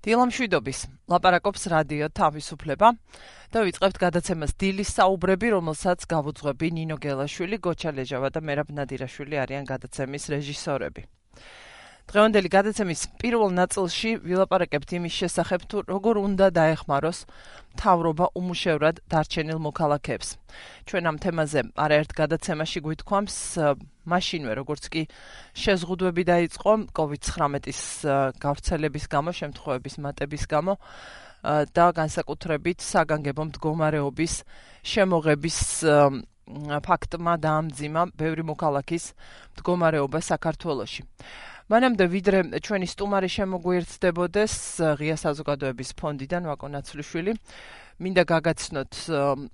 დილამშვიდობის. ლაპარაკობს რადიო თავისუფლება და ვიწყებთ გადაცემას დილის საუბრები რომელსაც გავუძღვები ნინო გელაშვილი გოჩა ლეჟავა და მერაბ ნადირაშვილი არიან გადაცემის რეჟისორები დღევანდელი გადაცემის პირველ ნაწილში ვილაპარაკებთ იმის შესახებ თუ როგორ უნდა დაეხმაროს თავრობა უმუშევრად დარჩენილ მოქალაქეებს. ჩვენ ამ თემაზე არაერთ გადაცემაში გვითქვამს მაშინვე როგორც კი შეზღუდვები დაიწყო COVID-19-ის გავრცელების გამო, შემთხვევების მატების გამო და განსაკუთრებით საგანგებო მდგომარეობის შემოღების ფაქტმა დაამძიმა ბევრი მოქალაქის მდგომარეობა საქართველოში. მანამდე ვიდრე ჩვენი სტუმარი შემოგვიერთდებოდეს ღია საზოგადოების ფონდიდან ვაკონაცლიშვილი მინდა გაგაცნოთ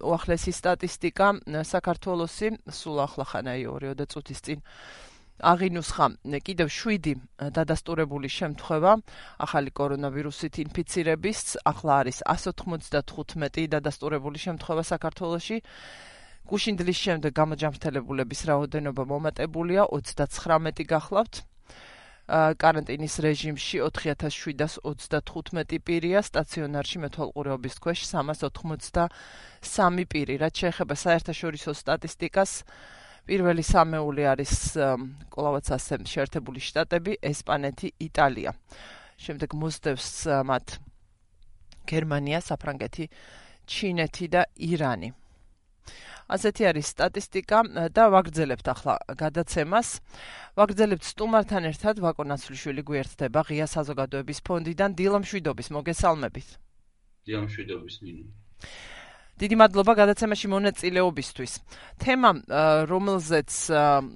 უახლესი სტატისტიკა. საქართველოსი სულ ახლახანაი 2 წუთის წინ აღინუსხა. კიდევ 7 დადასტურებული შემთხვევა. ახალი კორონავირუსით ინფიცირების ახლა არის 195 დადასტურებული შემთხვევა საქართველოში გუშინდლის შემდეგ გამოჯამრთელებულების რაოდენობა მომატებულია 39 გახლავთ კარანტინის რეჟიმში 4735 პირია, სტაციონარში მეთვალყურეობის ქვეშ 383 პირი. რაც შეეხება საერთაშორისო სტატისტიკას, პირველი სამეული არის კოლავაც ასე შეერთებული შტატები, ესპანეთი, იტალია. შემდეგ მოსდევს მათ გერმანია, საფრანგეთი, ჩინეთი და ირანი. ასეთი არის სტატისტიკა და ვაგრძელებთ ახლა გადაცემას. ვაგრძელებთ სტუმართან ერთად ვაკონაცვლიშვილი გვერდდება ღია საზოგადოების ფონდიდან დილამშვიდობის მოგესალმებით. დილამშვიდობის ნინო. დიდი მადლობა გადაცემაში მონაწილეობისთვის. თემა, რომელზეც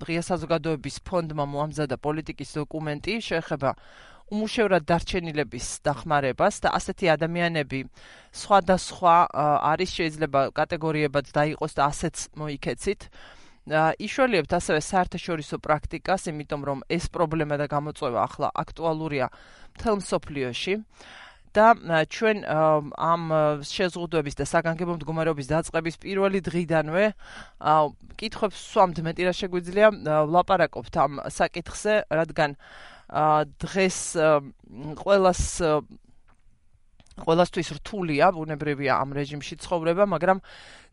ღია საზოგადოების ფონდმა მოამზადა პოლიტიკის დოკუმენტი, შეეხება უმუშევრად დარჩენილების დახმარებას და ასეთი ადამიანები სხვადასხვა არის შეიძლება კატეგორიებად დაიყოს და ასეც მოიქეცით. იშველიებთ ასევე საერთაშორისო პრაქტიკას, იმიტომ რომ ეს პრობლემა და გამოწვევა ახლა აქტუალურია მთელ მსოფლიოში. და ჩვენ ამ შეზღუდვების და საგანგებო მდგომარეობის დაწყების პირველი დღიდანვე კითხებს სვამთ მეტი რა შეგვიძლია ვლაპარაკობთ ამ საკითხზე, რადგან დღეს ყოველას ყოველასთვის რთულია, ბუნებრივია ამ რეჟიმში ცხოვრება, მაგრამ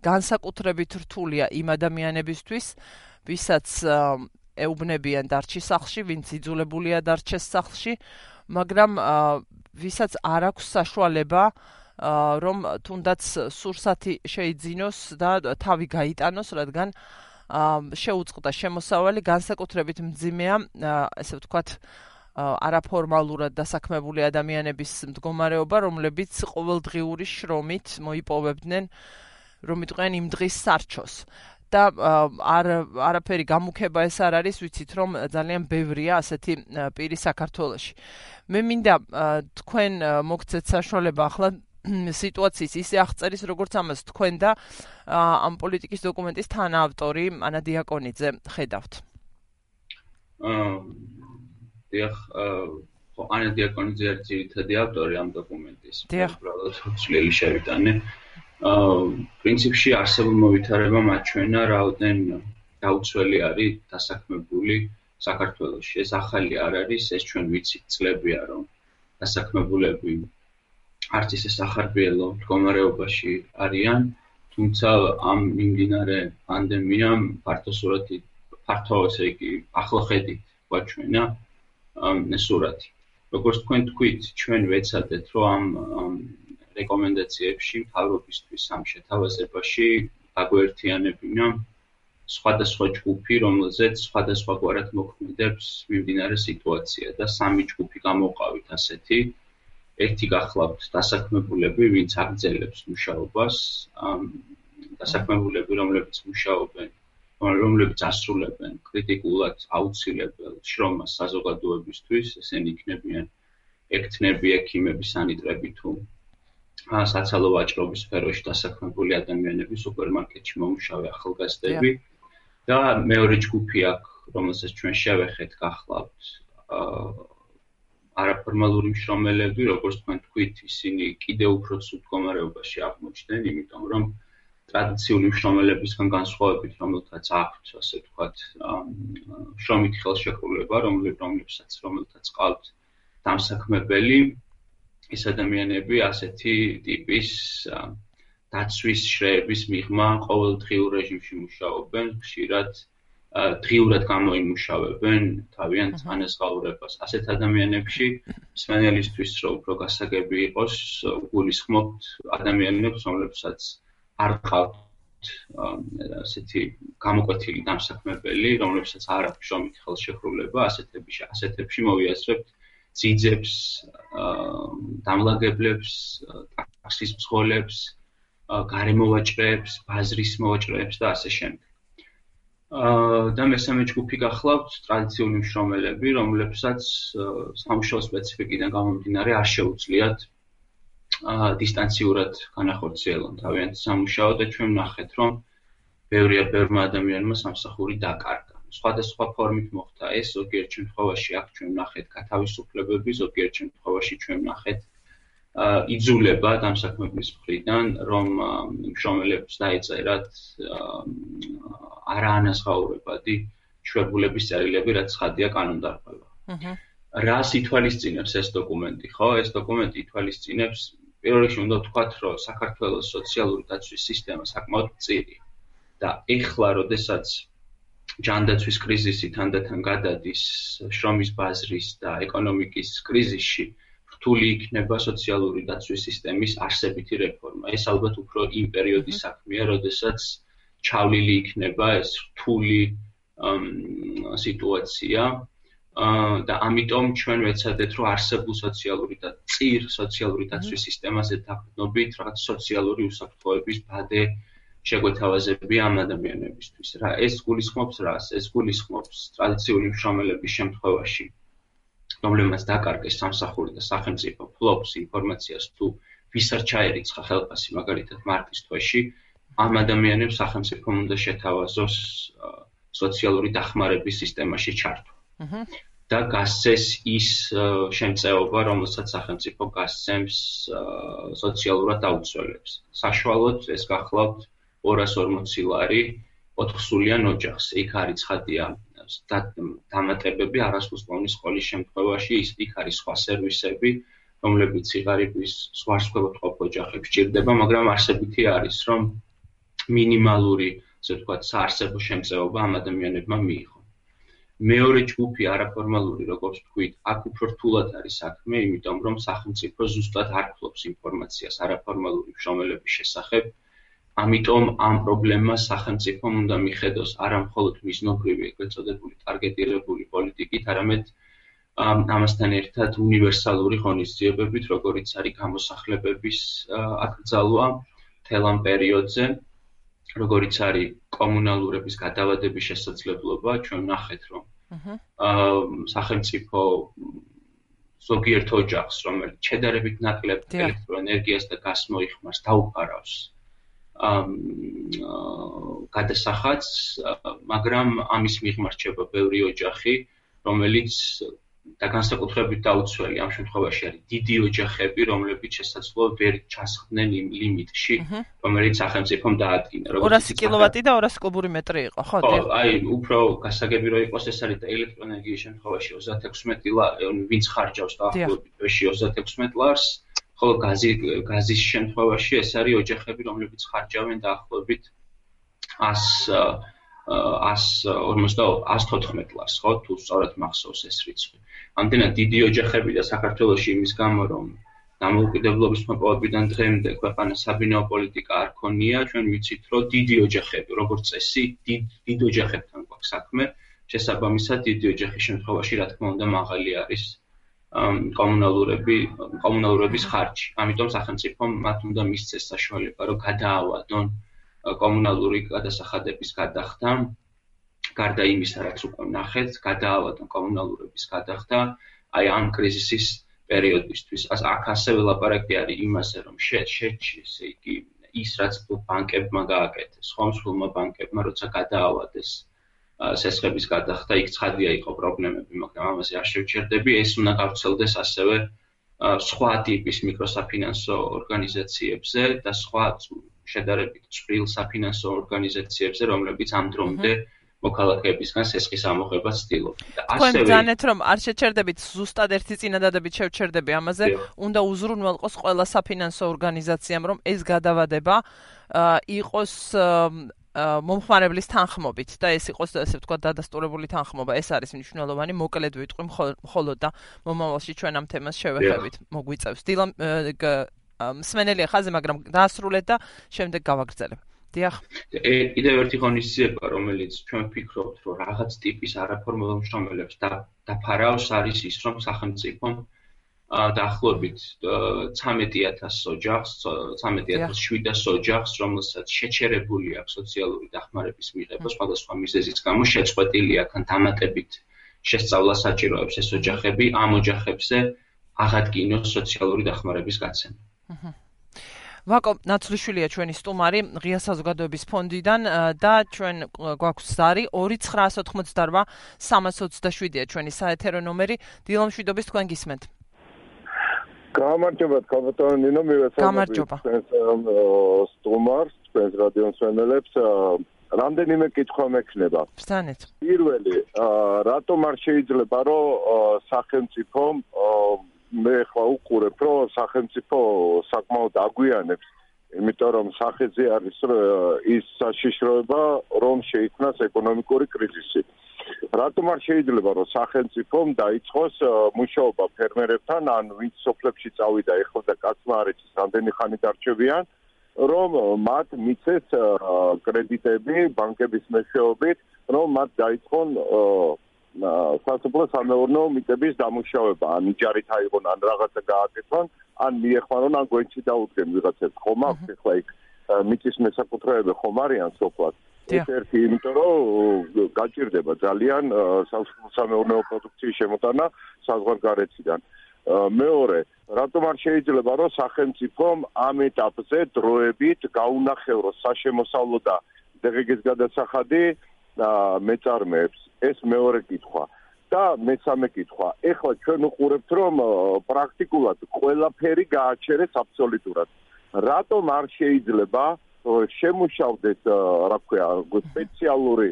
განსაკუთრებით რთულია იმ ადამიანებისთვის, ვისაც ეუბნებიან დარჩის სახლში, ვინც იძულებულია დარჩეს სახლში, მაგრამ ვისაც არ აქვს საშუალება რომ თუნდაც სურსათი შეიძინოს და თავი გაიტანოს, რადგან შეუწყდა შემოსავალი განსაკუთრებით მძიმეა, ესე ვთქვათ, არაფორმალურად დასაქმებული ადამიანების მდგომარეობა, რომლებიც ყოველდღიური შრომით მოიპოვებდნენ რომ იტყვიან იმ დღის სარჩოს. და არ არაფერი გამუქება ეს არ არის, ვიცით რომ ძალიან ბევრია ასეთი პირი საქართველოში. მე მინდა თქვენ მოგცეთ საშუალება ახლა სიტუაციის ისე აღწერის როგორც ამას თქვენ და ამ პოლიტიკის დოკუმენტის თანაავტორი ანა დიაკონიძე ხედავთ. აა დიახ, ხო, ანა დიაკონიძე არის ძირითადი ავტორი ამ დოკუმენტის. უბრალოდ ცვლილი შევიტანე. აა პრინციპში არსებულ მოვითარება მაჩვენა რაოდენ დაუცველი არის დასაქმებული საქართველოში. ეს ახალი არ არის, ეს ჩვენ ვიცით წლებია რომ დასაქმებულები არც ისე სახარბიელო მდგომარეობაში არიან, თუმცა ამ მიმდინარე პანდემიამ ფართოსურად ფართო ესე იგი ახლო ხედით გვაჩვენა ამ სურათი. როგორც თქვენ თქვით, ჩვენ ვეცადეთ, რომ ამ რეკომენდაციებში მთავრობისთვის ამ შეთავაზებაში აგვერთიანებინა სხვადასხვა ჯგუფი, რომელზეც სხვადასხვა გვარად მოქმედებს მიმდინარე სიტუაცია და სამი ჯგუფი გამოყავით ასეთი ერთი გახლავთ დასაქმებულები, ვინც აგრძელებს მუშაობას, დასაქმებულები, რომლებიც მუშაობენ, რომლებიც ასრულებენ კრიტიკულად აუცილებელ შრომას საზოგადოებისთვის, ესენი იქნებიან ექთნები, ექიმები, სანიტრები თუ საცალო ვაჭრობის სფეროში დასაქმებული ადამიანები, სუპერმარკეტში მომუშავე ახალგაზრდები. და მეორე ჯგუფი აქ, რომელსაც ჩვენ შევეხეთ გახლავთ, აა არაფორმალური მშრომელები, როგორც თქვენ თქვით, ისინი კიდევ უფრო ცუდ მდგომარეობაში აღმოჩნდნენ, იმიტომ რომ ტრადიციული მშრომელებისგან განსხვავებით, რომელთაც აქვთ, ასე ვთქვათ, შრომით ხელშეკრულება, რომლებსაც რომელთაც ყავთ დამსაქმებელი, ეს ადამიანები ასეთი ტიპის დაცვის შრეების მიღმა ყოველდღიურ რეჟიმში მუშაობენ, ხშირად დღიურად გამოიმუშავებენ თავიანთ ანაზღაურებას. ასეთ ადამიანებში სპეციალისტვის რო უფრო გასაგები იყოს, გულისხმობთ ადამიანებს, რომლებსაც არ ყავთ ასეთი გამოკვეთილი დამსაქმებელი, რომლებსაც არ აქვს შრომით ხელშეკრულება, ასეთებში, ასეთებში მოვიაზრებთ ძიძებს, დამლაგებლებს, ტაქსის მსხოლებს, გარემოვაჭრეებს, ბაზრის მოვაჭრეებს და ასე შემდეგ. აა და მესამე ჯგუფი გახლავთ ტრადიციული მშრომელები, რომლებსაც სამშობლო სპეციფიკიდან გამომდინარე არ შეუძლიათ აა დისტანციურად განახორციელონ თავიანთი სამუშაო და ჩვენ ნახეთ, რომ ბევრი ბევრი ადამიანმა სამსახური დაკარგა. სხვადასხვა ფორმით მოხდა ეს, ზოგიერთ შემთხვევაში აქ ჩვენ ნახეთ გათავისუფლებები, ზოგიერთ შემთხვევაში ჩვენ ნახეთ იძულება დამსაქმებლის მხრიდან, რომ მშრომელებს დაეწერათ არაანაზღაურებადი შვებულების წერილები, რაც ხადია კანონდარღვევა. აჰა. რას ითვალისწინებს ეს დოკუმენტი, ხო? ეს დოკუმენტი ითვალისწინებს პირველ რიგში უნდა ვთქვათ, რომ საქართველოს სოციალური დაცვის სისტემა საკმაოდ მწირია და ეხლა, როდესაც ჯანდაცვის კრიზისი თანდათან გადადის შრომის ბაზრის და ეკონომიკის კრიზისში, რთული იქნება სოციალური დაცვის სისტემის არსებითი რეფორმა. ეს ალბათ უფრო იმ პერიოდის საქმეა, როდესაც ჩავლილი იქნება ეს რთული სიტუაცია. და ამიტომ ჩვენ ვეცადეთ, რომ არსებულ სოციალური და წիր სოციალური დაცვის სისტემაზე დაგვდნობით რაღაც სოციალური უსაფრთხოების ბადე შეგვეთავაზებია ამ ადამიანებისთვის. რა ეს გულისხმობს რას? ეს გულისხმობს ტრადიციული მშრომელების შემთხვევაში რომლებმაც დაკარგეს სამსახური და სახელმწიფო ფლობს ინფორმაციას თუ ვის არ ჩაერიცხა ხელფასი მაგალითად მარტის თვეში ამ ადამიანებს სახელმწიფო უნდა შეთავაზოს სოციალური დახმარების სისტემაში ჩართვა. და გასცეს ის შემწეობა, რომელსაც სახელმწიფო გასცემს სოციალურად დაუცველებს. საშუალოდ ეს გახლავთ 240 ლარი 4 სულიან ოჯახს. იქ არის ხადია დამატებები არასდროს პოვნის სკოლის შემთხვევაში ის იქ არის სხვა სერვისები რომლებიც იღარიბის სხვადასხვა ყოფ ოჯახებს ჭირდება მაგრამ არსებითი არის რომ მინიმალური ასე ვთქვათ საარსებო შემწეობა ამ ადამიანებმა მიიღო. მეორე ჯგუფი არაფორმალური როგორც ვთქვით აქ უფრო რთულად არის საქმე იმიტომ რომ სახელმწიფო ზუსტად არ ფლობს ინფორმაციას არაფორმალური მშრომელების შესახებ ამიტომ ამ პრობლემას სახელმწიფომ უნდა მიხედოს არა მხოლოდ მიზნობრივი ეგრეთ წოდებული ტარგეტირებული პოლიტიკით, არამედ ამასთან ერთად უნივერსალური ღონისძიებებით, როგორიც არის გამოსახლებების აკრძალვა თელამ პერიოდზე, როგორიც არის კომუნალურების გადავადების შესაძლებლობა, ჩვენ ნახეთ, რომ აა სახელმწიფო ზოგიერთ ოჯახს, რომელიც შედარებით ნაკლებ ელექტროენერგიას და გაზს მოიხმარს, დაუყარავს გადასახადს, მაგრამ ამის მიღმა რჩება ბევრი ოჯახი, რომელიც და განსაკუთრებით დაუცველი ამ შემთხვევაში არის დიდი ოჯახები, რომლებიც შესაძლოა ვერ ჩასხდნენ იმ ლიმიტში, რომელიც სახელმწიფომ დაადგინა. 200 კილოვატი და 200 კუბური მეტრი იყო, ხო? ხო, აი, უფრო გასაგები რო იყოს ეს არის და ელექტროენერგიის შემთხვევაში 36 ლარი, ვინც ხარჯავს დაახლოებით 36 ლარს, ხოლო გაზი გაზის შემთხვევაში ეს არის ოჯახები, რომლებიც ხარჯავენ დაახლოებით 100 150 ლარს, ხო, თუ სწორად მახსოვს ეს რიცხვი. ამდენად დიდი ოჯახები და საქართველოსი იმის გამო, რომ დამოუკიდებლობის მოპოვებიდან დღემდე ქვეყანა საბინაო პოლიტიკა არ ქონია, ჩვენ ვიცით, რომ დიდი ოჯახები, როგორც წესი, დიდ დიდ ოჯახებთან გვაქვს საქმე, შესაბამისად დიდი ოჯახის შემთხვევაში, რა თქმა უნდა, მაღალი არის კომუნალურები კომუნალურების ხარჯი. ამიტომ სახელმწიფომ მათ უნდა მისცეს საშუალება, რომ გადაავადონ კომუნალური გადასახადების გადახდა. გარდა იმისა, რაც უკვე ნახეთ, გადაავადონ კომუნალურების გადახდა აი ამ კრიზისის პერიოდისთვის. აქ ასევე ლაპარაკი არის იმაზე, რომ შეჩი ესე იგი ის რაც ბანკებმა გააკეთეს, ხომ სულმა ბანკებმა როცა გადაავადეს სესხების გადახდა იქ ცხადია იყო პრობლემები, მაგრამ ამაზე არ შევჩერდები, ეს უნდა გავრცელდეს ასევე სხვა ტიპის მიკროსაფინანსო ორგანიზაციებზე და სხვა შედარებით წვრილ საფინანსო ორგანიზაციებზე, რომლებიც ამ დრომდე მოქალაქეებისგან სესხის ამოღება ცდილობ. და ასევე ძანეთ რომ არ შეჩერდებით ზუსტად ერთი წინადადებით შევჩერდები ამაზე, უნდა უზრუნველყოს ყველა საფინანსო ორგანიზაციამ რომ ეს გადავადება იყოს მომხმარებლის თანხმობით და ეს იყოს ესე ვთქვათ დადასტურებული თანხმობა. ეს არის მნიშვნელოვანი, მოკლედ ვიტყვი მხოლოდ და მომავალში ჩვენ ამ თემას შევეხებით. მოგვიწევს. დილა მსმენელია ხაზე, მაგრამ დაასრულეთ და შემდეგ გავაგრძელებ. დიახ. კიდევ ერთი ღონისძიება, რომელიც ჩვენ ვფიქრობთ, რომ რაღაც ტიპის არაფორმალურ მშრომელებს და დაფარავს არის ის, რომ სახელმწიფო დაახლოებით 13000 ოჯახს, 13700 ოჯახს, რომელსაც შეჩერებული აქვს სოციალური დახმარების მიღება სხვადასხვა მიზეზის გამო, შეწყვეტილი აქან დამატებით შესწავლა საჭიროებს ეს ოჯახები, ამ ოჯახებზე აღადგინოს სოციალური დახმარების გაცემა. აჰა. ვაკო ნაცვლიშვილია ჩვენი სტუმარი ღია საზოგადოების ფონდიდან და ჩვენ გვაქვს ზარი 2988 327-ია ჩვენი საეთერო ნომერი დილომშვიდობის თქვენ გისმენთ გამარჯობა კაპიტანი ნინო მივესალმებ სტუმარს ჩვენს რადიოს მენელებს რამდენიმე კითხვა მექნება. ბრძანეთ. პირველი რატომ არ შეიძლება რომ სახელმწიფო მე ხა უყურებ რომ სახელმწიფო საკმაოდ აგვიანებს იმიტომ რომ სახეზე არის ის საშიშროება რომ შეიქმნას ეკონომიკური კრიზისი რატომ არ შეიძლება რომ სახელმწიფომ დაიწყოს მუშაობა ფერმერებთან ან ვინც სოფლებში წავიდა ეხლა და კაცმა არ იცის რამდენი ხანი დარჩებიან რომ მათ მიცეს კრედიტები ბანკების მეშვეობით რომ მათ დაიწყონ სასოფლო სამეურნეო მიწების დამუშავება, ან იჯარით აიღონ, ან რაღაცა გააკეთონ, ან მიეხმარონ, ან გვენჩი დაუდგენ ვიღაცას ხომ აქვს ახლა იქ მიწის მესაკუთრეები? ხომ არიან სოფლად. ეს ერთი, იმიტომ რომ გაჭირდება ძალიან სამეურნეო პროდუქციის შემოტანა საზღვარგარეთიდან. მეორე, რატომ არ შეიძლება რომ სახელმწიფომ ამ ეტაპზე დროებით გაუნახევროს საშემოსავლო და დეგეგის გადასახადი მეწარმეებს? ეს მეორე კითხვა. და მესამე კითხვა. ეხლა ჩვენ უყურებთ რომ პრაქტიკულად ყველაფერი გააჩერეს აბსოლუტურად. რატომ არ შეიძლება შემუშავდეს რა ქვია სპეციალური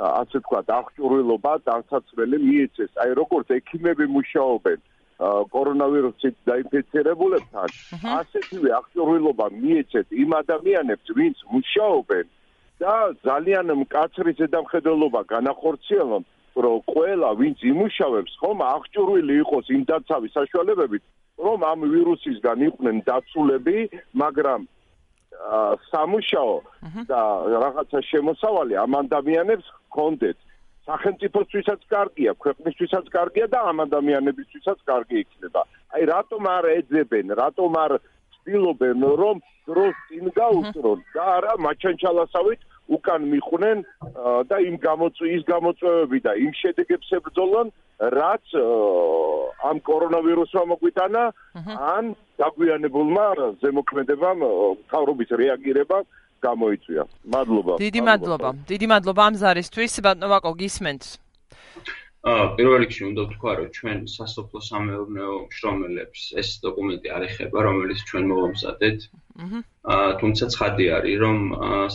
ასე თქვა აღჭურვილობა დასაცრელი მიეცეს. აი როგორც ექიმები მუშაობენ კორონავირუსით დაინფექცირებულებთან ასეთივე აღჭურვილობა მიეცეთ იმ ადამიანებს ვინც მუშაობენ და ძალიან მკაცრი ზედამხედველობა განახორციელონ რომ ყველა ვინც იმუშავებს ხომ აღჭურვილი იყოს იმ დაცავის საშუალებებით რომ ამ ვირუსისგან იყვნენ დაცულები მაგრამ სამუშაო და რაღაცა შემოსავალი ამ ადამიანებს ჰქონდეთ. სახელმწიფოსთვისაც კარგია ქვეყნისთვისაც კარგია და ამ ადამიანებისთვისაც კარგი იქნება. აი რატომ არ ეძებენ რატომ არ ცდილობენ რომ დროს წინ გაუსწრონ და არა მაჩანჩალასავით უკან მიხვნენ და იმ გამოწვის გამოწვევები და იმ შედეგებს ებრძოლონ რაც ამ კორონავირუსმა მოგვიტანა ან დაგვიანებულმა ზემოქმედებამ თავრობის რეაგირება გამოიწვია. მადლობა. დიდი მადლობა. დიდი მადლობა ამ ზარისთვის. ბატონო ვაკო გისმენთ. აა პირველ რიგში უნდა ვთქვა, რომ ჩვენ სასოფლო სამეურნეო შრომელებს ეს დოკუმენტი არ ეხება, რომელიც ჩვენ მოვამზადეთ. აა თუმცა ცხადი არის, რომ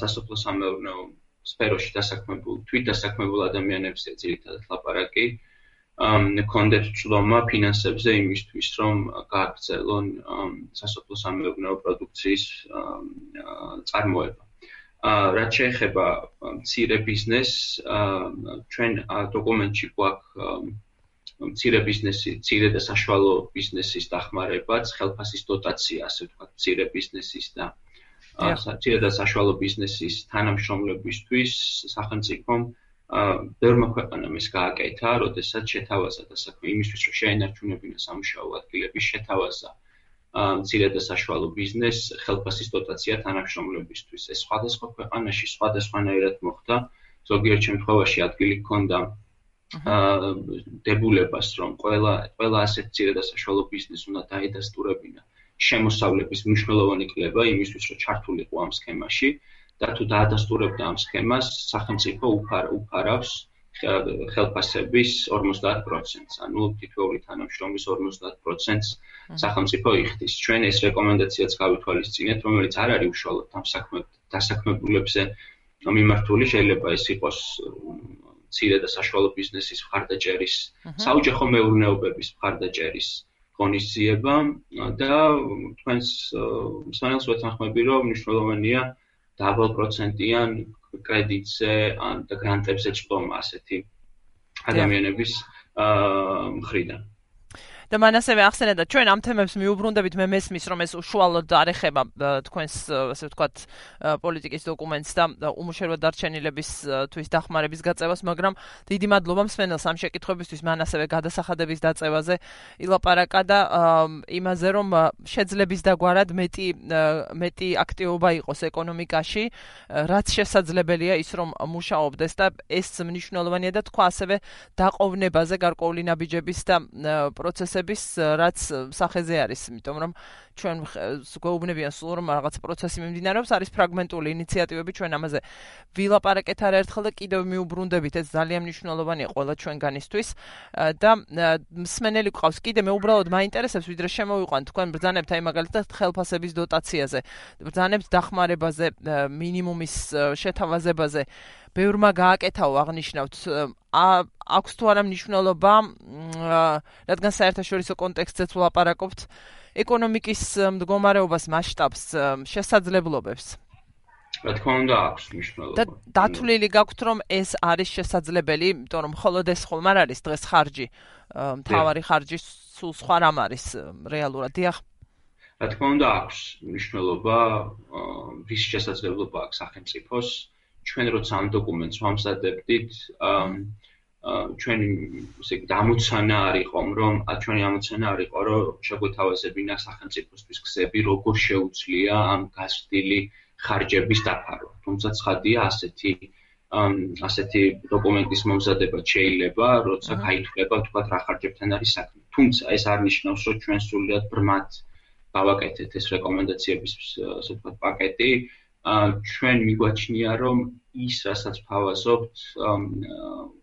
სასოფლო სამეურნეო სფეროში დასაქმებულ, თვით დასაქმებულ ადამიანებს ძირითადად ლაპარაკი ამ კონდეთ წლომა ფინანსებზე იმისთვის, რომ გააგრძელონ სასოფლო სამეურნეო პროდუქციის წარმოება. რაც შეეხება მცირე ბიზნესს, ჩვენ დოკუმენტში გვაქვს მცირე ბიზნესი, მცირე და საშუალო ბიზნესის დახმარებაც, ხელფასის დოტაცია, ასე ვთქვათ, მცირე ბიზნესის და მცირე და საშუალო ბიზნესის თანამშრომლებისთვის სახელმწიფომ ბევრმა ქვეყანამ ეს გააკეთა, როდესაც შეთავაზა და საქმე იმისთვის, რომ შეენარჩუნებინა სამუშაო ადგილების შეთავაზა მცირე და საშუალო ბიზნეს ხელფასის დოტაცია თანამშრომლებისთვის. ეს სხვადასხვა ქვეყანაში სხვადასხვანაირად მოხდა. ზოგიერთ შემთხვევაში ადგილი ჰქონდა აა დებულებას, რომ ყველა ყველა ასეთ მცირე და საშუალო ბიზნეს უნდა დაედასტურებინა შემოსავლების მნიშვნელოვანი კლება იმისთვის, რომ ჩართულიყო ამ სქემაში და თუ დაადასტურებდა ამ სქემას, სახელმწიფო უფარ უფარავს ხელფასების 50%-ს, ანუ თითოეული თანამშრომლის 50%-ს სახელმწიფო იხდის. ჩვენ ეს რეკომენდაციაც გავითვალისწინეთ, რომელიც არ არის უშუალოდ ამ საქმე დასაქმებულებზე მიმართული შეიძლება ეს იყოს ცირე და საშუალო ბიზნესის მხარდაჭერის, საოჯახო მეურნეობების მხარდაჭერის ღონისძიება და თქვენს მსმენელს ვეთანხმები, რომ მნიშვნელოვანია დაბალ პროცენტიან კრედიტზე ან და გრანტებზე ჭრომა ასეთი ადამიანების აა მხრიდან. და მან ასევე ახსენა და ჩვენ ამ თემებს მიუბრუნდებით მე მესმის რომ ეს უშუალოდ არ ეხება თქვენს ასე ვთქვათ პოლიტიკის დოკუმენტს და უმუშევრად დარჩენილების თვის დახმარების გაწევას მაგრამ დიდი მადლობა მსმენელს ამ შეკითხვებისთვის მან ასევე გადასახადების დაწევაზე. ილაპარაკა და იმაზე რომ შეძლების დაგვარად მეტი მეტი აქტივობა იყოს ეკონომიკაში. რაც შესაძლებელია ის რომ მუშაობდეს და ეს მნიშვნელოვანია და თქვა ასევე დაყოვნებაზე გარკვეული ნაბიჯების და პროცესების პროცესების რაც სახეზე არის, იმიტომ რომ ჩვენ გვეუბნებიან სულ რომ რაღაც პროცესი მიმდინარეობს, არის ფრაგმენტული ინიციატივები ჩვენ ამაზე ვილაპარაკეთ არაერთხელ და კიდევ მიუბრუნდებით, ეს ძალიან მნიშვნელოვანია ყველა ჩვენგანისთვის და მსმენელი ყავს. კიდე მე უბრალოდ მაინტერესებს ვიდრე შემოვიყვან თქვენ ბრძანებთ აი მაგალითად ხელფასების დოტაციაზე, ბრძანებთ დახმარებაზე, მინიმუმის შეთავაზებაზე. ბევრმა გააკეთაო აღნიშნავთ. აქვს თუ არა მნიშვნელობა რადგან საერთაშორისო კონტექსტზეც ვლაპარაკობთ ეკონომიკის მდგომარეობას მასშტაბს შესაძლებლობებს? რა თქმა უნდა აქვს მნიშვნელობა. და დათვლილი გაქვთ რომ ეს არის შესაძლებელი იმიტომ რომ მხოლოდ ეს ხომ არ არის დღეს ხარჯი. მთავარი ხარჯი სულ სხვა რამ არის რეალურად დიახ? რა თქმა უნდა აქვს მნიშვნელობა ვის შესაძლებლობა აქვს სახელმწიფოს ჩვენ როცა ამ დოკუმენტს ვამზადებდით ჩვენი ისე დამოცანა არისო რომ ჩვენი ამოცანა არისო რომ შეგვეთავაზებინა სახელმწიფოსთვის გზები როგორ შეუძლია ამ გასწრდილი ხარჯების დაფარვა. თუმცა ცხადია ასეთი ასეთი დოკუმენტის მომზადება შეიძლება როცა გაითვლება თქვა რა ხარჯებთან არის საქმე. თუმცა ეს არ ნიშნავს რომ ჩვენ სულიად ბრმად გავაკეთეთ ეს რეკომენდაციების ასე ვთქვათ პაკეტი ჩვენ მიგვაჩნია რომ ის რასაც ფავაზობთ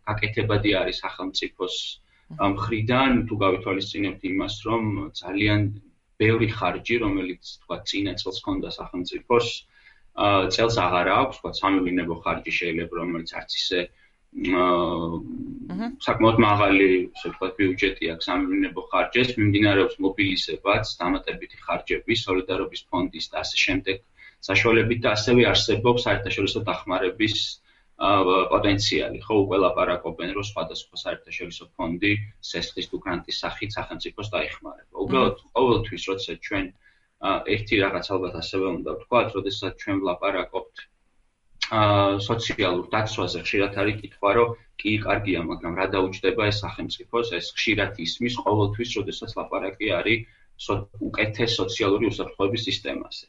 გაკეთებადი არის სახელმწიფოს მხრიდან. თუ გავითვალისწინებთ იმას რომ ძალიან ბევრი ხარჯი რომელიც თქვა წინა წელს ჰქონდა სახელმწიფოს წელს აღარა აქვს თქვა სამილიონებო ხარჯი შეიძლება რომელიც არც ისე აა საკმაოდ მაღალი ასე ვთქვათ ბიუჯეტი აქვს სამილიონებო ხარჯის მიმდინარეობს მობილიზებაც დამატებითი ხარჯები სოლიდარობის ფონდის და ასე შემდეგ საშუალებით და ასევე არსებობს საერთაშორისო დახმარების პოტენციალი. ხო, უკვე ლაპარაკობენ, რომ სხვადასხვა საერთაშორისო ფონდი სესხლის თუ გრანტის სახით სახელმწიფოს დაეხმარება. უბრალოდ ყოველთვის, როცა ჩვენ ერთი რაღაც ალბათ ასევე უნდა ვთქვათ, როდესაც ჩვენ ვლაპარაკობთ აა სოციალურ დაცვაზე ხშირად არის კითხვა, რომ კი, კარგია, მაგრამ რა დაუჭდება ეს სახელმწიფოს? ეს ხშირად ისმის ყოველთვის, როდესაც ლაპარაკი არის უკეთეს სოციალური უსაფრთხოების სისტემაზე.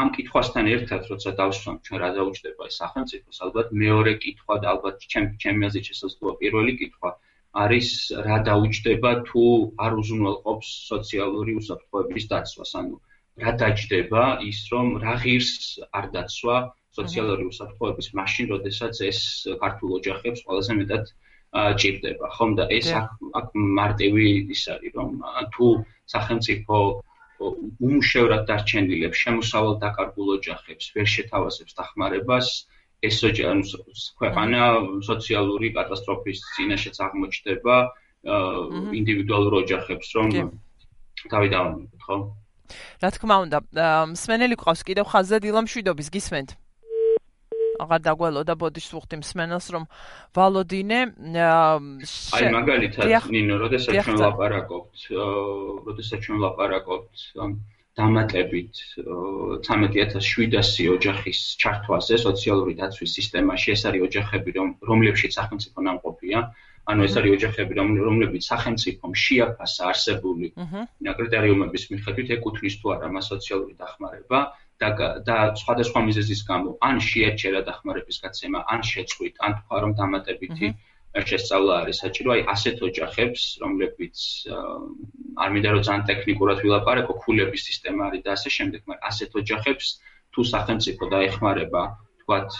ამ კითხვასთან ერთად როცა დავსვამ ჩვენ რა დაუჭდება ეს სახელმწიფო, ალბათ მეორე კითხვა და ალბათ ჩემ ჩემი აზრით შესაძლოა პირველი კითხვა არის რა დაუჭდება თუ არ უზრუნველყოფს სოციალური უსაფრთხოების დაცვას, ანუ რა დაჭდება ის რომ რა ღირს არ დაცვა სოციალური უსაფრთხოების მაშინ, როდესაც ეს ქართულ ოჯახებს ყველაზე მეტად ჭირდება, ხომ და ეს აქ მარტივი ის არის რომ თუ სახელმწიფო უმუშევრად დარჩენილებს, შემოსავალ დაკარგულ ოჯახებს ვერ შეთავაზებს დახმარებას, ეს ოჯახი ქვეყანა სოციალური კატასტროფის წინაშეც აღმოჩნდება ინდივიდუალურ ოჯახებს, რომ თავი დავამატოთ, ხო? რა თქმა უნდა, მსმენელი ყავს კიდევ ხაზზე დილამშვიდობის გისმენთ. აღარ დაგველოდა ბოდიშს ვუხდი მსმენელს რომ ვალოდინე აი მაგალითად ნინო როდესაც ჩვენ ლაპარაკობთ როდესაც ჩვენ ლაპარაკობთ დამატებით 13700 ოჯახის ჩართვაზე სოციალური დაცვის სისტემაში ეს არის ოჯახები რომლებშიც სახელმწიფო ნამყოფია. ანუ ეს არის ოჯახები რომლებიც სახელმწიფომ შეაფასა არსებული კრიტერიუმების მიხედვით ეკუთვნის თუ არა მას სოციალური დახმარება და და სხვადასხვა მიზეზის გამო ან შეერჩერა დახმარების გაცემა, ან შეწყვით, ან თქვა რომ დამატებითი შესწავლა არის. საჭირო, აი ასეთ ოჯახებს, რომლებიც არ მინდა რომ ძალიან ტექნიკურად ვილაპარაკო, ქულების სისტემა არის და ასე შემდეგ, მაგრამ ასეთ ოჯახებს თუ სახელმწიფო დაეხმარება, თქვათ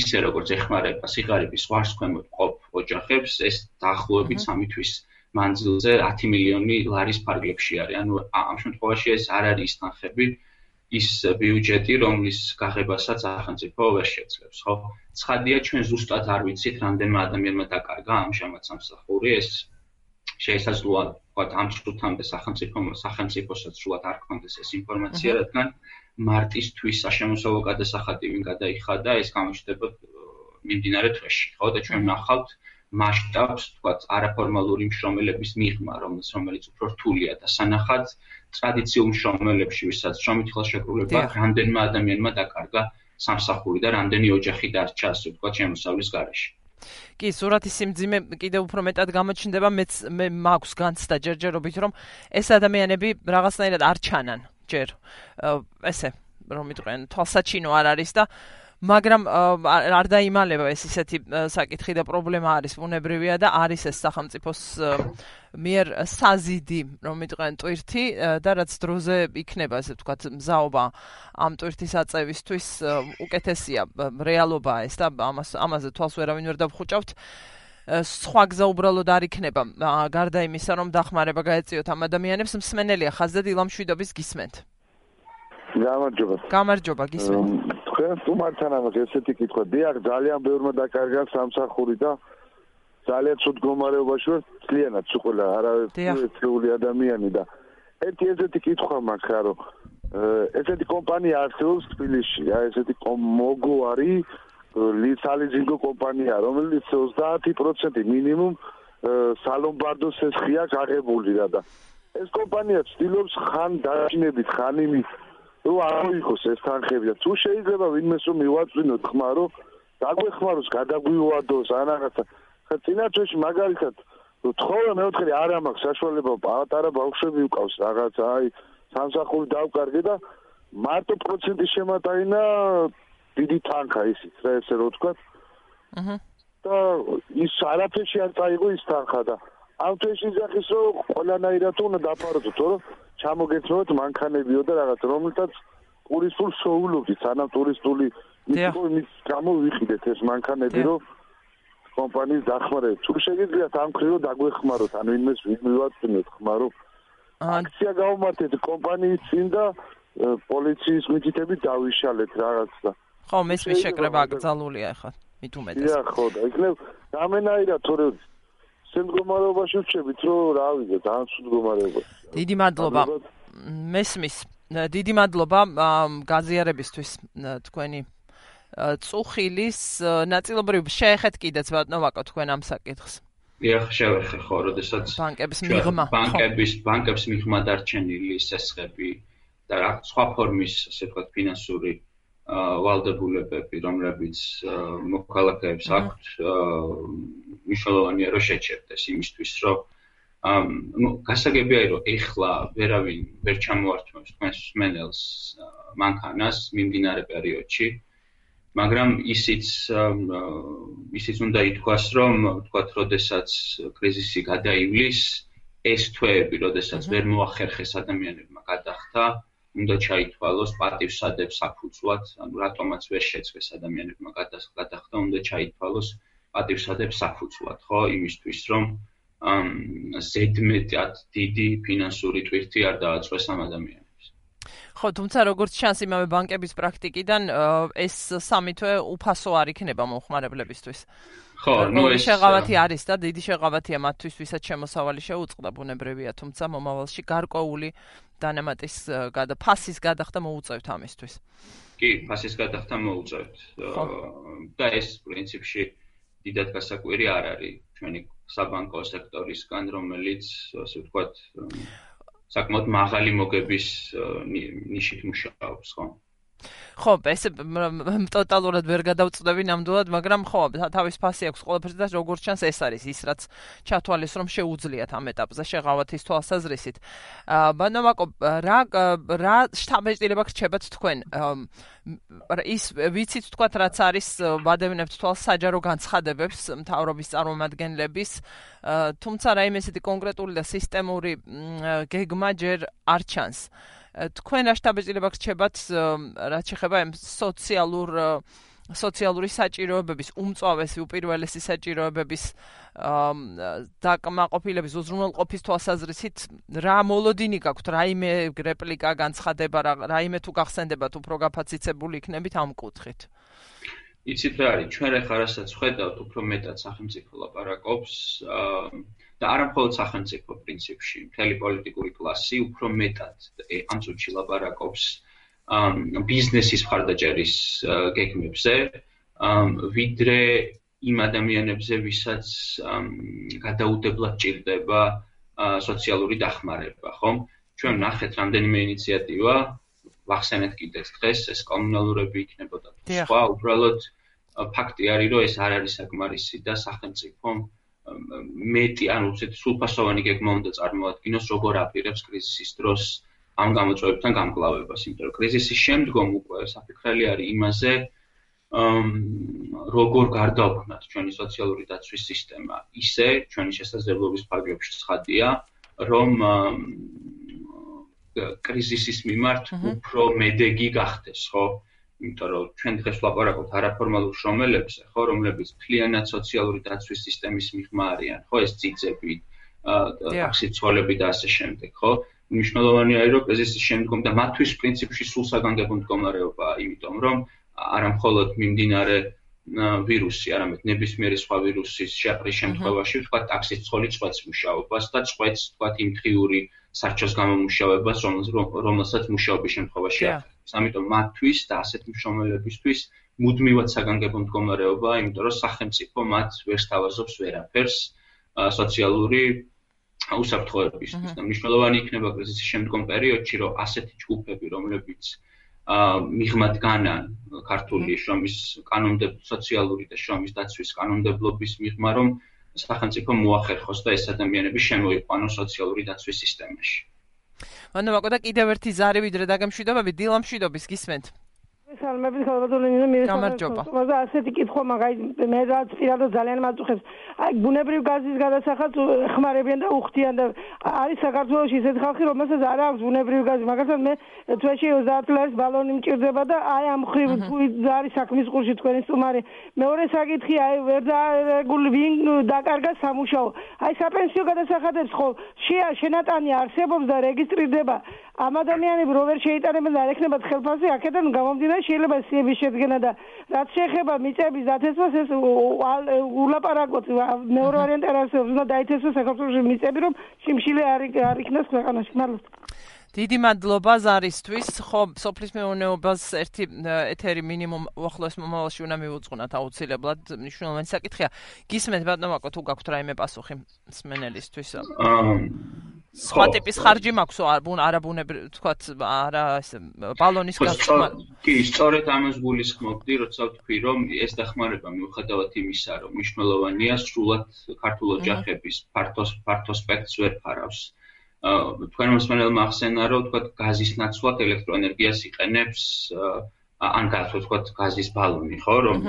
ისე როგორც ეხმარება სიგარების ვარს ქვემოთ ყოფ ოჯახებს, ეს დაახლოებით 3 თვის მანძილზე 10 მილიონი ლარის ფარგლებში არის. ანუ ამ შემთხვევაში ეს არ არის თანხები, ის ბიუჯეტი, რომლის გაღებასაც სახელმწიფო ვერ შეძლებს, ხო? ცხადია, ჩვენ ზუსტად არ ვიცით, რამდენმა ადამიანმა დაკარგა ამჟამად სამსახური, ეს შესაძლოა, ვთქვათ, ამ წუთამდე სახელმწიფო სახელმწიფოსაც სულად არ ქონდეს ეს ინფორმაცია, რადგან მარტისთვის საშემოსავლო გადასახადი ვინ გადაიხადა, ეს გამოჩნდება მიმდინარე თვეში, ხო? და ჩვენ ნახავთ მასშტაბს, ვთქვათ, არაფორმალური მშრომელების მიღმა, რომელიც რომელიც უფრო რთულია და სანახად ტრადიციულ მშრომელებში, ვისაც შრომით ხელშეკრულება, რამდენმა ადამიანმა დაკარგა სამსახური და რამდენი ოჯახი დარჩა, ასე ვთქვათ, შემოსავლის გარეშე. კი, სურათის სიმძიმე კიდევ უფრო მეტად გამოჩნდება, მეც მე მაქვს განცდა ჯერჯერობით, რომ ეს ადამიანები რაღაცნაირად არ ჩანან ჯერ. ესე რომ მიტყვენ, თვალსაჩინო არ არის და მაგრამ არ დაიმალება ეს ისეთი საკითხი და პრობლემა არის უნებრივია და არის ეს სახელმწიფოს მიერ საზიდი რომ მიტყვენ ტვირთი და რაც დროზე იქნება ესე ვთქვათ მზაობა ამ ტვირთის აწევისთვის უკეთესია რეალობა ეს და ამას ამაზე თვალს ვერავინ ვერ დაბხუჭავთ სხვა გზა უბრალოდ არ იქნება გარდა იმისა რომ დახმარება გაეწიოთ ამ ადამიანებს მსმენელია ხაზზე დილამშვიდობის გისმენთ გამარჯობა. გამარჯობა, გისმენთ. თქვენ სტუმართან ამას ესეთი კითხვა, დიახ, ძალიან ბევრმა დაკარგა სამსახური და ძალიან ცუდ გომარეობაში ვარ, ძალიანაც უყოლა არავითარი ადამიანი და ერთი ესეთი კითხვა მაქვს, რომ ესეთი კომპანია არსებობს თბილისში, რა ესეთი მოგო არის ლიცალიზინგო კომპანია, რომელიც 30% მინიმუმ სალომბარდოს ესხია გაღებული და ეს კომპანია ცდილობს ხან დაჩინებით, ხან იმის რომ არ იყოს ეს თანხები და თუ შეიძლება ვინმეს რომ მივაწვინოთ ხმა რომ დაგვეხმაროს გადაგვიუადოს ან რაღაცა ხა წინა წელში მაგალითად თხოვა მეოთხე არ ამაქვს საშუალება პატარა ბავშვები უკავს რაღაცა აი სამსახური დავკარგე და მარტო პროცენტის შემატაინა დიდი თანხა ისიც რა ესე რომ ვთქვა აჰა და ის არაფერში არ წაიღო ის თანხა და ამ თვეში იძახის რომ ყველანაირად უნდა დაფაროთ თორემ ჩამოგეცნოთ მანქანებიო და რაღაც რომელთაც ტურისტულ შოულობთ სანამ ტურისტული იმის გამოვიხიდეთ ეს მანქანები რომ კომპანიის დახმარებით. თუ შეგიძლიათ ამ ქრივო დაგვეხმაროთ ან ვინმეს ვიმივაწინოთ ხმარო აქცია გავუმართეთ კომპანიის წინ და პოლიციის მითითებით დავიშალეთ რაღაც და ხო მესმის შეკრება აკრძალულია ახლა? მით უმეტეს. დიახ ხო და იქნებ რამენაირად თორე შემდგომარეობაში ვჩებით რომ რა ვიცი ძალიან ცუდ მდგომარეობაში დიდი მადლობა. მესმის დიდი მადლობა გაზიარებისთვის თქვენი წუხილის ნაწილობრივ შეეხეთ კიდეც ბატონო თქვენ ამ საკითხს. დიახ შევეხე ხო როდესაც ბანკების მიღმა ბანკების ბანკების მიღმა დარჩენილი სესხები და რა სხვა ფორმის ასე ვთქვათ ფინანსური ვალდებულებები რომლებიც მოქალაქეებს აქვთ მნიშვნელოვანია რომ შეჩერდეს იმისთვის რომ ну გასაგებია რომ ეხლა ვერავინ ვერ ჩამოართმევს თქვენს მენელს მანქანას მიმდინარე პერიოდში მაგრამ ისიც ისიც უნდა ითქვას რომ თქვათ როდესაც კრიზისი გადაივლის ეს თვეები როდესაც ვერ მოახერხეს ადამიანებმა გადახდა უნდა ჩაითვალოს პატივსადებს საფუძვლად ანუ რატომაც ვერ შეცვეს ადამიანებმა გადახდა უნდა ჩაითვალოს პატივსადებს საფუძვლად ხო იმისთვის რომ ამ ზედმეტად დიდი ფინანსური ტვირთი არ დააწყვეს ამ ადამიანებს. ხო, თუმცა როგორც ჩანს იმავე ბანკების პრაქტიკიდან ეს სამი თვე უფასო არ იქნება მომხმარებლებისთვის. ხო, ნუ ეს შეღავათი არის და დიდი შეღავათია მათთვის, ვისაც შემოსავალი შეუწყდა ბუნებრივია, თუმცა მომავალში გარკვეული დანამატის გადა ფასის გადახდა მოუწევთ ამისთვის. კი, ფასის გადახდა მოუწევთ. და ეს პრინციპში დიდად გასაკვირი არ არის ჩვენი საბანკო სექტორისგან, რომელიც ასე ვთქვათ, საკმაოდ მაღალი მოგების ნიშით მუშაობს, ხო? ხო, ეს ტოტალურად ვერ გადავწდები ნამდვილად, მაგრამ ხო, თავის ფასი აქვს ყველაფერზე და როგორც ჩანს ეს არის ის, რაც ჩათვალეს რომ შეუძლიათ ამ ეტაპზე შეღავათის თვალსაზრისით. აა ბანამაკო რა რა შთაბეჭდილება გრჩებათ თქვენ? ის ვიცით თქვათ რაც არის ვადევნებთ თვალს საჯარო განცხადებებს მთავრობის წარმომადგენლების, თუმცა რაიმე ესეთი კონკრეტული და სისტემური გეგმა ჯერ არ ჩანს. თქვენ რა შტაბეჭდილება გრჩებათ რაც შეხება იმ სოციალურ სოციალური საჭიროებების უმწავესი უპირველესი საჭიროებების დაკმაყოფილების უზრუნველყოფის თვალსაზრისით რა მოლოდინი გაქვთ? რაიმე რეპლიკა განცხადება რაიმე თუ გახსენდება თუ უფრო გაფაციცებული იქნებით ამ კუთხით? იცით რა არის? ჩვენ ახლა რასაც ხედავთ უფრო მეტად სახელმწიფო ლაპარაკობს და არა მხოლოდ სახელმწიფო პრინციპში მთელი პოლიტიკური კლასი უფრო მეტად ამ წუთში ლაპარაკობს ბიზნესის მხარდაჭერის გეგმებზე ვიდრე იმ ადამიანებზე ვისაც გადაუდებლად ჭირდება სოციალური დახმარება ხომ? ჩვენ ნახეთ რამდენიმე ინიციატივა ვახსენეთ კიდეც დღეს ეს კომუნალურები იქნებოდა. სხვა უბრალოდ ფაქტი არის რომ ეს არ არის საკმარისი და სახელმწიფო მეტი ანუ უცეთ სულფასოვანი გეგმა უნდა წარმოადგინოს როგორ აპირებს კრიზისის დროს ამ გამოწვევებთან გამკლავებას. იმიტომ რომ კრიზისის შემდგომ უკვე საფიქრელი არის იმაზე როგორ გარდაუქმნათ ჩვენი სოციალური დაცვის სისტემა. ისე ჩვენი შესაძლებლობის ფარგლებში ცხადია რომ კრიზისის მიმართ უფრო მედეგი გახდეს ხო იმიტომ რომ ჩვენ დღეს ვლაპარაკობთ არაფორმალურ შრომელებზე ხო რომლებიც ფლიანად სოციალური დაცვის სისტემის მიღმა არიან ხო ეს ძიძები ტაქსი ცოლები და ასე შემდეგ ხო? მნიშვნელოვანია რომ კრიზისის შემდგომ და მათთვის პრინციპში სულ საგანგებო მდგომარეობაა იმიტომ რომ არა მხოლოდ მიმდინარე ვირუსი, არამედ ნებისმიერი სხვა ვირუსის შეყრის შემთხვევაში, თქვა ტაქსის ცოლი წვეთს მუშაობას და წვეთს თქვა იმ თიური სარჩოს გამომუშავებას, რომელსაც მუშაობის შემთხვევაში აკეთებს. ამიტომ მათთვის და ასეთ მშრომელებისთვის მუდმივად საგანგებო მდგომარეობაა, იმიტომ რომ სახელმწიფო მათ ვერ სთავაზობს ვერაფერს სოციალური უსაფრთხოებისთვის. და მნიშვნელოვანი იქნება კრიზისის შემდგომ პერიოდში, რომ ასეთი ჯგუფები, რომლებიც მიღმად განან ქართული შრომის კანონმდებლობის სოციალური და შრომის დაცვის კანონმდებლობის მიღმა რომ სახელმწიფო მოახერხოს და ეს ადამიანები შემოიყვანოს სოციალური დაცვის სისტემაში. ანუ მაგოდა კიდევ ერთი ზარი ვიდრე დაგემშვიდობები დილამშვიდობის გისმენთ. სალმების ხალბატონინო მიერესალმება. მაგრამ ასეთი კითხვა მაგაი მე რაც პირადად ძალიან მაწუხებს. აი ბუნებრივ გაზის გადასახადს ხმარებიან და უხდიან და არის საქართველოს ისეთი ხალხი რომელსაც არ აქვს ბუნებრივ გაზი. მაგალითად მე თვეში 30 ლარის ბალონი მჭირდება და აი ამ ხრივ თუ არის საქმის ყურში თქვენი სტუმარი. მეორე საკითხი აი ვერ დარეგული ვინ დაკარგა სამუშაო. აი საპენსიო გადასახადებს ხო შეა შენატანი არსებობს და რეგისტრირდება. ამ ადამიანები რო ვერ შეიტანებენ და არ ექნებათ ხელფასი აქედან გამომდინარე შეიძლება სიების შედგენა და რაც შეეხება მიწების დათესვას ეს ულაპარაკოთ მეორე ვარიანტი არ არსებობს უნდა დაითესოს საქართველოს მიწები რომ სიმშილე არ არ იქნას ქვეყანაში მადლობა დიდი მადლობა ზარისთვის. ხო, სოფლის მეურნეობას ერთი ეთერი მინიმუმ უახლოეს მომავალში უნდა მიუძღვნათ აუცილებლად. მნიშვნელოვანი საკითხია. გისმენთ ბატონო, თუ გაქვთ რაიმე პასუხი სმენელისთვის? აა სხვა ტიპის ხარჯი მაქვს არა ბუნებრივ თქვათ არა ეს ბალონის გასხმა კი სწორედ ამას გულისხმობდი როცა ვთქვი რომ ეს დახმარება მიუხედავად იმისა რომ მნიშვნელოვანია სრულად ქართულ ოჯახების ფართოს ფართო სპექტრს ვერ ფარავს. თქვენ მოსმენელმა ახსენა რომ თქვათ გაზის ნაცვლად ელექტროენერგიას იყენებს ან გასულ თქვათ გაზის ბალონი ხო რომ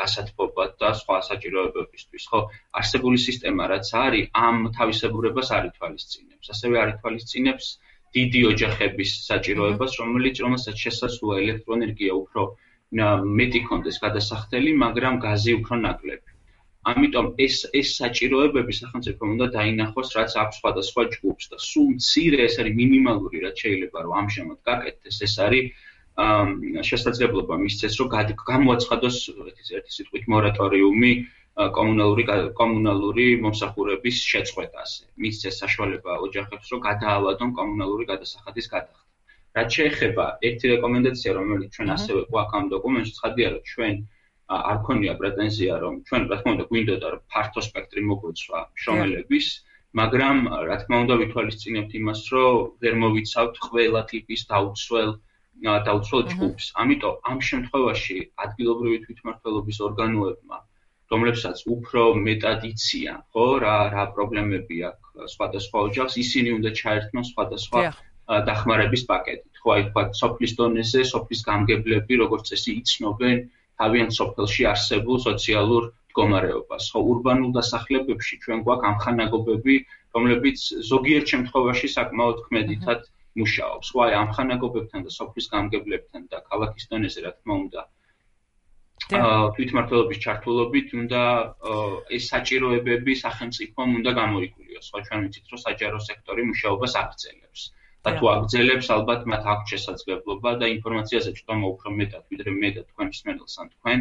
გასათბობად და სხვა საჭიროებებისთვის, ხო? არსებული სისტემა რაც არის, ამ თავისებურებას არ ითვალისწინებს. ასევე არ ითვალისწინებს დიდი ოჯახების საჭიროებას, რომელიც რომელსაც შესაძლოა ელექტროენერგია უფრო მეტი კონდეს გადასახდელი, მაგრამ გაზი უფრო ნაკლები. ამიტომ ეს ეს საჭიროებები სახელმწიფომ უნდა დაინახოს, რაც აქვს სხვადასხვა ჯგუფს და სულ მცირე ეს არის მინიმალური, რაც შეიძლება რომ ამჟამად გაკეთდეს, ეს არის შესაძლებლობა მისცეს, რომ გამოაცხადოს ერთი სიტყვით მორატორიუმი კომუნალური კომუნალური მომსახურების შეწყვეტაზე. მისცეს საშუალება ოჯახებს, რომ გადაავადონ კომუნალური გადასახადის გადახდა. რაც შეეხება ერთი რეკომენდაცია, რომელიც ჩვენ ასევე გვაქვს ამ დოკუმენტში, ცხადია, რომ ჩვენ არ ქონია პრეტენზია, რომ ჩვენ რა თქმა უნდა გვინდოდა რომ ფართო სპექტრი მოგვეცვა შრომელების, მაგრამ რა თქმა უნდა ვითვალისწინებთ იმას, რომ ვერ მოვიცავთ ყველა ტიპის დაუცველ დაუცველ ჯგუფს. ამიტომ ამ შემთხვევაში ადგილობრივი თვითმმართველობის ორგანოებმა, რომლებსაც უფრო მეტად იციან, ხო, რა რა პრობლემები აქვს სხვადასხვა ოჯახს, ისინი უნდა ჩაერთონ სხვადასხვა დახმარების პაკეტით. ხო, აი თქვა სოფლის დონეზე, სოფლის გამგებლები, როგორც წესი, იცნობენ თავიანთ სოფელში არსებულ სოციალურ მდგომარეობას. ხო, урბანულ დასახლებებში ჩვენ გვაქვს ამხანაგობები, რომლებიც ზოგიერთ შემთხვევაში საკმაოდ ქმედითად მუშაობს. სხვა ამ ხანაგობებთან და სოფლის გამგებლებთან და ქალაქის დონეზე რა თქმა უნდა თვითმართველობის ჩართულობით უნდა ეს საჭიროებები სახელმწიფომ უნდა გამოიკულიოს. ხო ჩვენ ვიცით რომ საჯარო სექტორი მუშაობას აგრძელებს. და თუ აგრძელებს ალბათ მათ აქვს შესაძლებლობა და ინფორმაციაზე ცოტა უფრო მეტად ვიდრე მე და თქვენ მსმენელს ან თქვენ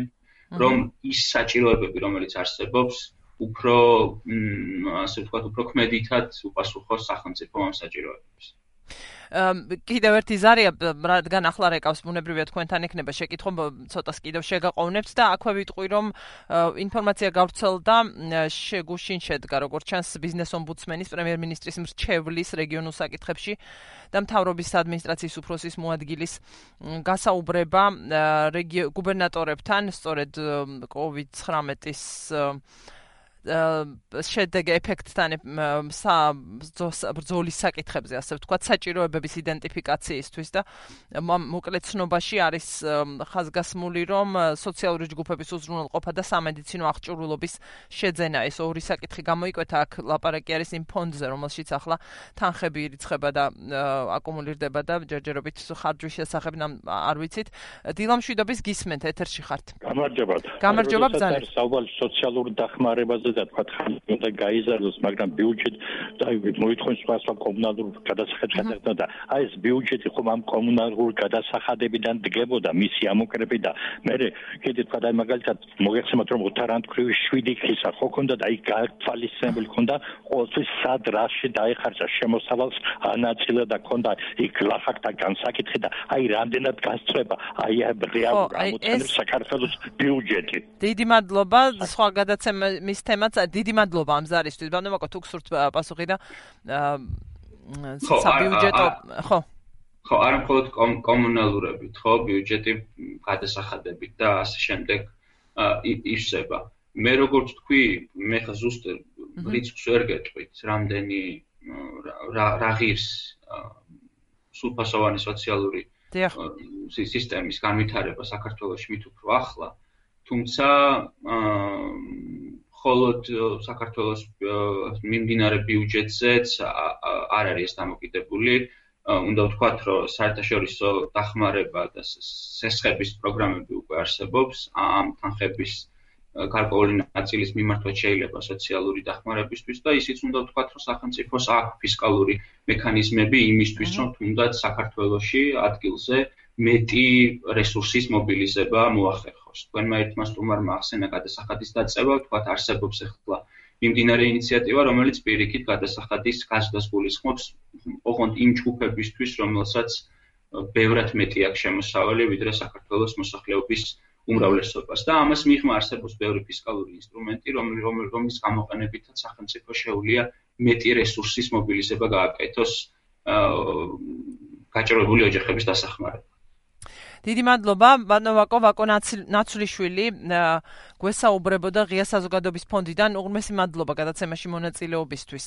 რომ ის საჭიროებები რომელიც არსებობს უფრო ასე ვთქვათ უფრო ქმედითად უპასუხოს სახელმწიფო ამ საჭიროებებს. კიდევ ერთი ზარია რადგან ახლა რეკავს ბუნებრივია თქვენთან ექნება შეკითხო ცოტას კიდევ შეგაყოვნებთ და აქვე ვიტყვი რომ ინფორმაცია გავრცელდა შეგუშინ შედგა როგორც ჩანს ბიზნეს ომბუდსმენის პრემიერ-მინისტრის მრჩევლის რეგიონულ საკითხებში და მთავრობის ადმინისტრაციის უფროსის მოადგილის გასაუბრება გუბერნატორებთან სწორედ COVID-19-ის შედეგ ეფექტთან ბრძოლის საკითხებზე, ასე ვთქვათ, საჭიროებების იდენტიფიკაციისთვის და მოკლედ ცნობაში არის ხაზგასმული, რომ სოციალური ჯგუფების უზრუნველყოფა და სამედიცინო აღჭურვილობის შეძენა ეს ორი საკითხი გამოიკვეთა აქ ლაპარაკი არის იმ ფონდზე, რომელშიც ახლა თანხები ირიცხება და აკუმულირდება და ჯერჯერობით ხარჯვის შესახებ არ ვიცით. დილამშვიდობის გისმენთ ეთერში ხართ. გამარჯობა. გამარჯობა ბრძანებთ. საუბარი სოციალურ დახმარებაზე და თქვა ხანი უნდა გაიზარდოს, მაგრამ ბიუჯეტი და მოითხოვენ სხვა სხვა კომუნალურ გადასახადებს და აი ეს ბიუჯეტი ხომ ამ კომუნალურ გადასახადებიდან დგებოდა მისი ამოკრები და მე კიდე თქვა და მაგალითად მოგეხსენოთ რომ ოთარანტქვრივი 7 ქისა ხო ქონდა და აი გათვალისწინებული ქონდა ყოველთვის სად რაში დაიხარჯა შემოსავალს ანაწილე და ქონდა იქ ლახაკთა განსაკითხი და აი რამდენად გასწრება? აი რეალურ ამოცანებს საქართველოს ბიუჯეტი. დიდი მადლობა სხვა გადაცემის თემა თემაც დიდი მადლობა ამ ზარისთვის. ბანემაკო თუ გსურთ პასუხი და საბიუჯეტო ხო ხო არ მხოლოდ კომუნალურებით, ხო, ბიუჯეტი გადასახადებით და ასე შემდეგ ისება. მე როგორც თქვი, მე ხა ზუსტად რიცხვს ვერ გეტყვით, რამდენი რა ღირს სულფასოვანი სოციალური სისტემის განვითარება საქართველოს მით უფრო ახლა, თუმცა ხოლოდ საქართველოს მიმდინარე ბიუჯეტზეც არ არის დამოკიდებული. უნდა ვთქვათ, რომ საერთაშორისო დახმარება და სესხების პროგრამები უკვე არსებობს. ამ თანხების გარკვეული ნაწილის მიმართვა შეიძლება სოციალური დახმარებისთვის და ისიც უნდა ვთქვათ, რომ სახელმწიფოს აქვს ფისკალური მექანიზმები იმისთვის, რომ თუნდაც საქართველოსში ადგილზე მეტი რესურსის მობილიზება მოახერხოს. თქვენმა ერთმა სტუმარმა ახსენა გადასახადის დაწევა, თქვათ არსებობს ახლა მიმდინარე ინიციატივა, რომელიც პირიქით გადასახადის გაზდას გულისხმობს ოღონდ იმ ჯგუფებისთვის, რომელსაც ბევრად მეტი აქვს შემოსავალი ვიდრე საქართველოს მოსახლეობის უმრავლესობას და ამას მიღმა არსებობს ბევრი ფისკალური ინსტრუმენტი, რომლის გამოყენებითაც სახელმწიფო შეუძლია მეტი რესურსის მობილიზება გააკეთოს გაჭირვებული ოჯახების დასახმარებლად. დიდი მადლობა ბანოვაკო ვაკო ნაცვლიშვილი გვესაუბრებოდა ღია საზოგადოების ფონდიდან. უღრმესი მადლობა გადაცემაში მონაწილეობისთვის